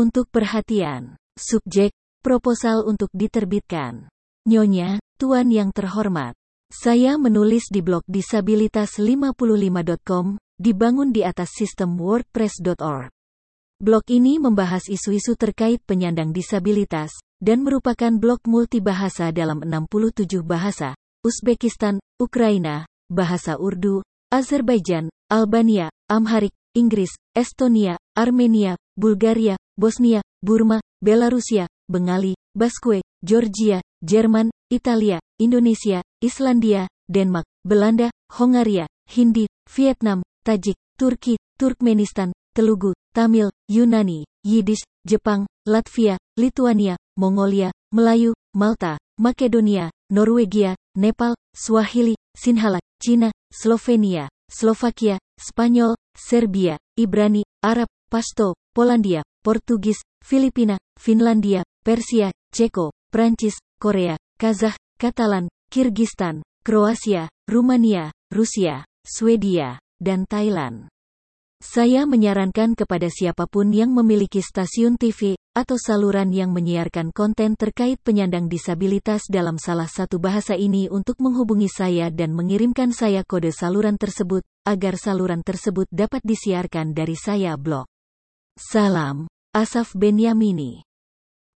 Untuk perhatian. Subjek, proposal untuk diterbitkan. Nyonya, Tuan yang terhormat. Saya menulis di blog disabilitas55.com, dibangun di atas sistem wordpress.org. Blog ini membahas isu-isu terkait penyandang disabilitas, dan merupakan blog multibahasa dalam 67 bahasa, Uzbekistan, Ukraina, bahasa Urdu, Azerbaijan, Albania, Amharik, Inggris, Estonia, Armenia, Bulgaria, Bosnia, Burma, Belarusia, Bengali, Basque, Georgia, Jerman, Italia, Indonesia, Islandia, Denmark, Belanda, Hongaria, Hindi, Vietnam, Tajik, Turki, Turkmenistan, Telugu, Tamil, Yunani, Yiddish, Jepang, Latvia, Lituania, Mongolia, Melayu, Malta, Makedonia, Norwegia, Nepal, Swahili, Sinhala, Cina, Slovenia, Slovakia, Spanyol, Serbia, Ibrani, Arab, Pashto, Polandia, Portugis, Filipina, Finlandia, Persia, Ceko, Prancis, Korea, Kazakh, Katalan, Kirgistan, Kroasia, Rumania, Rusia, Swedia, dan Thailand. Saya menyarankan kepada siapa pun yang memiliki stasiun TV atau saluran yang menyiarkan konten terkait penyandang disabilitas dalam salah satu bahasa ini untuk menghubungi saya dan mengirimkan saya kode saluran tersebut agar saluran tersebut dapat disiarkan dari saya blog. Salam, Asaf Benyamini.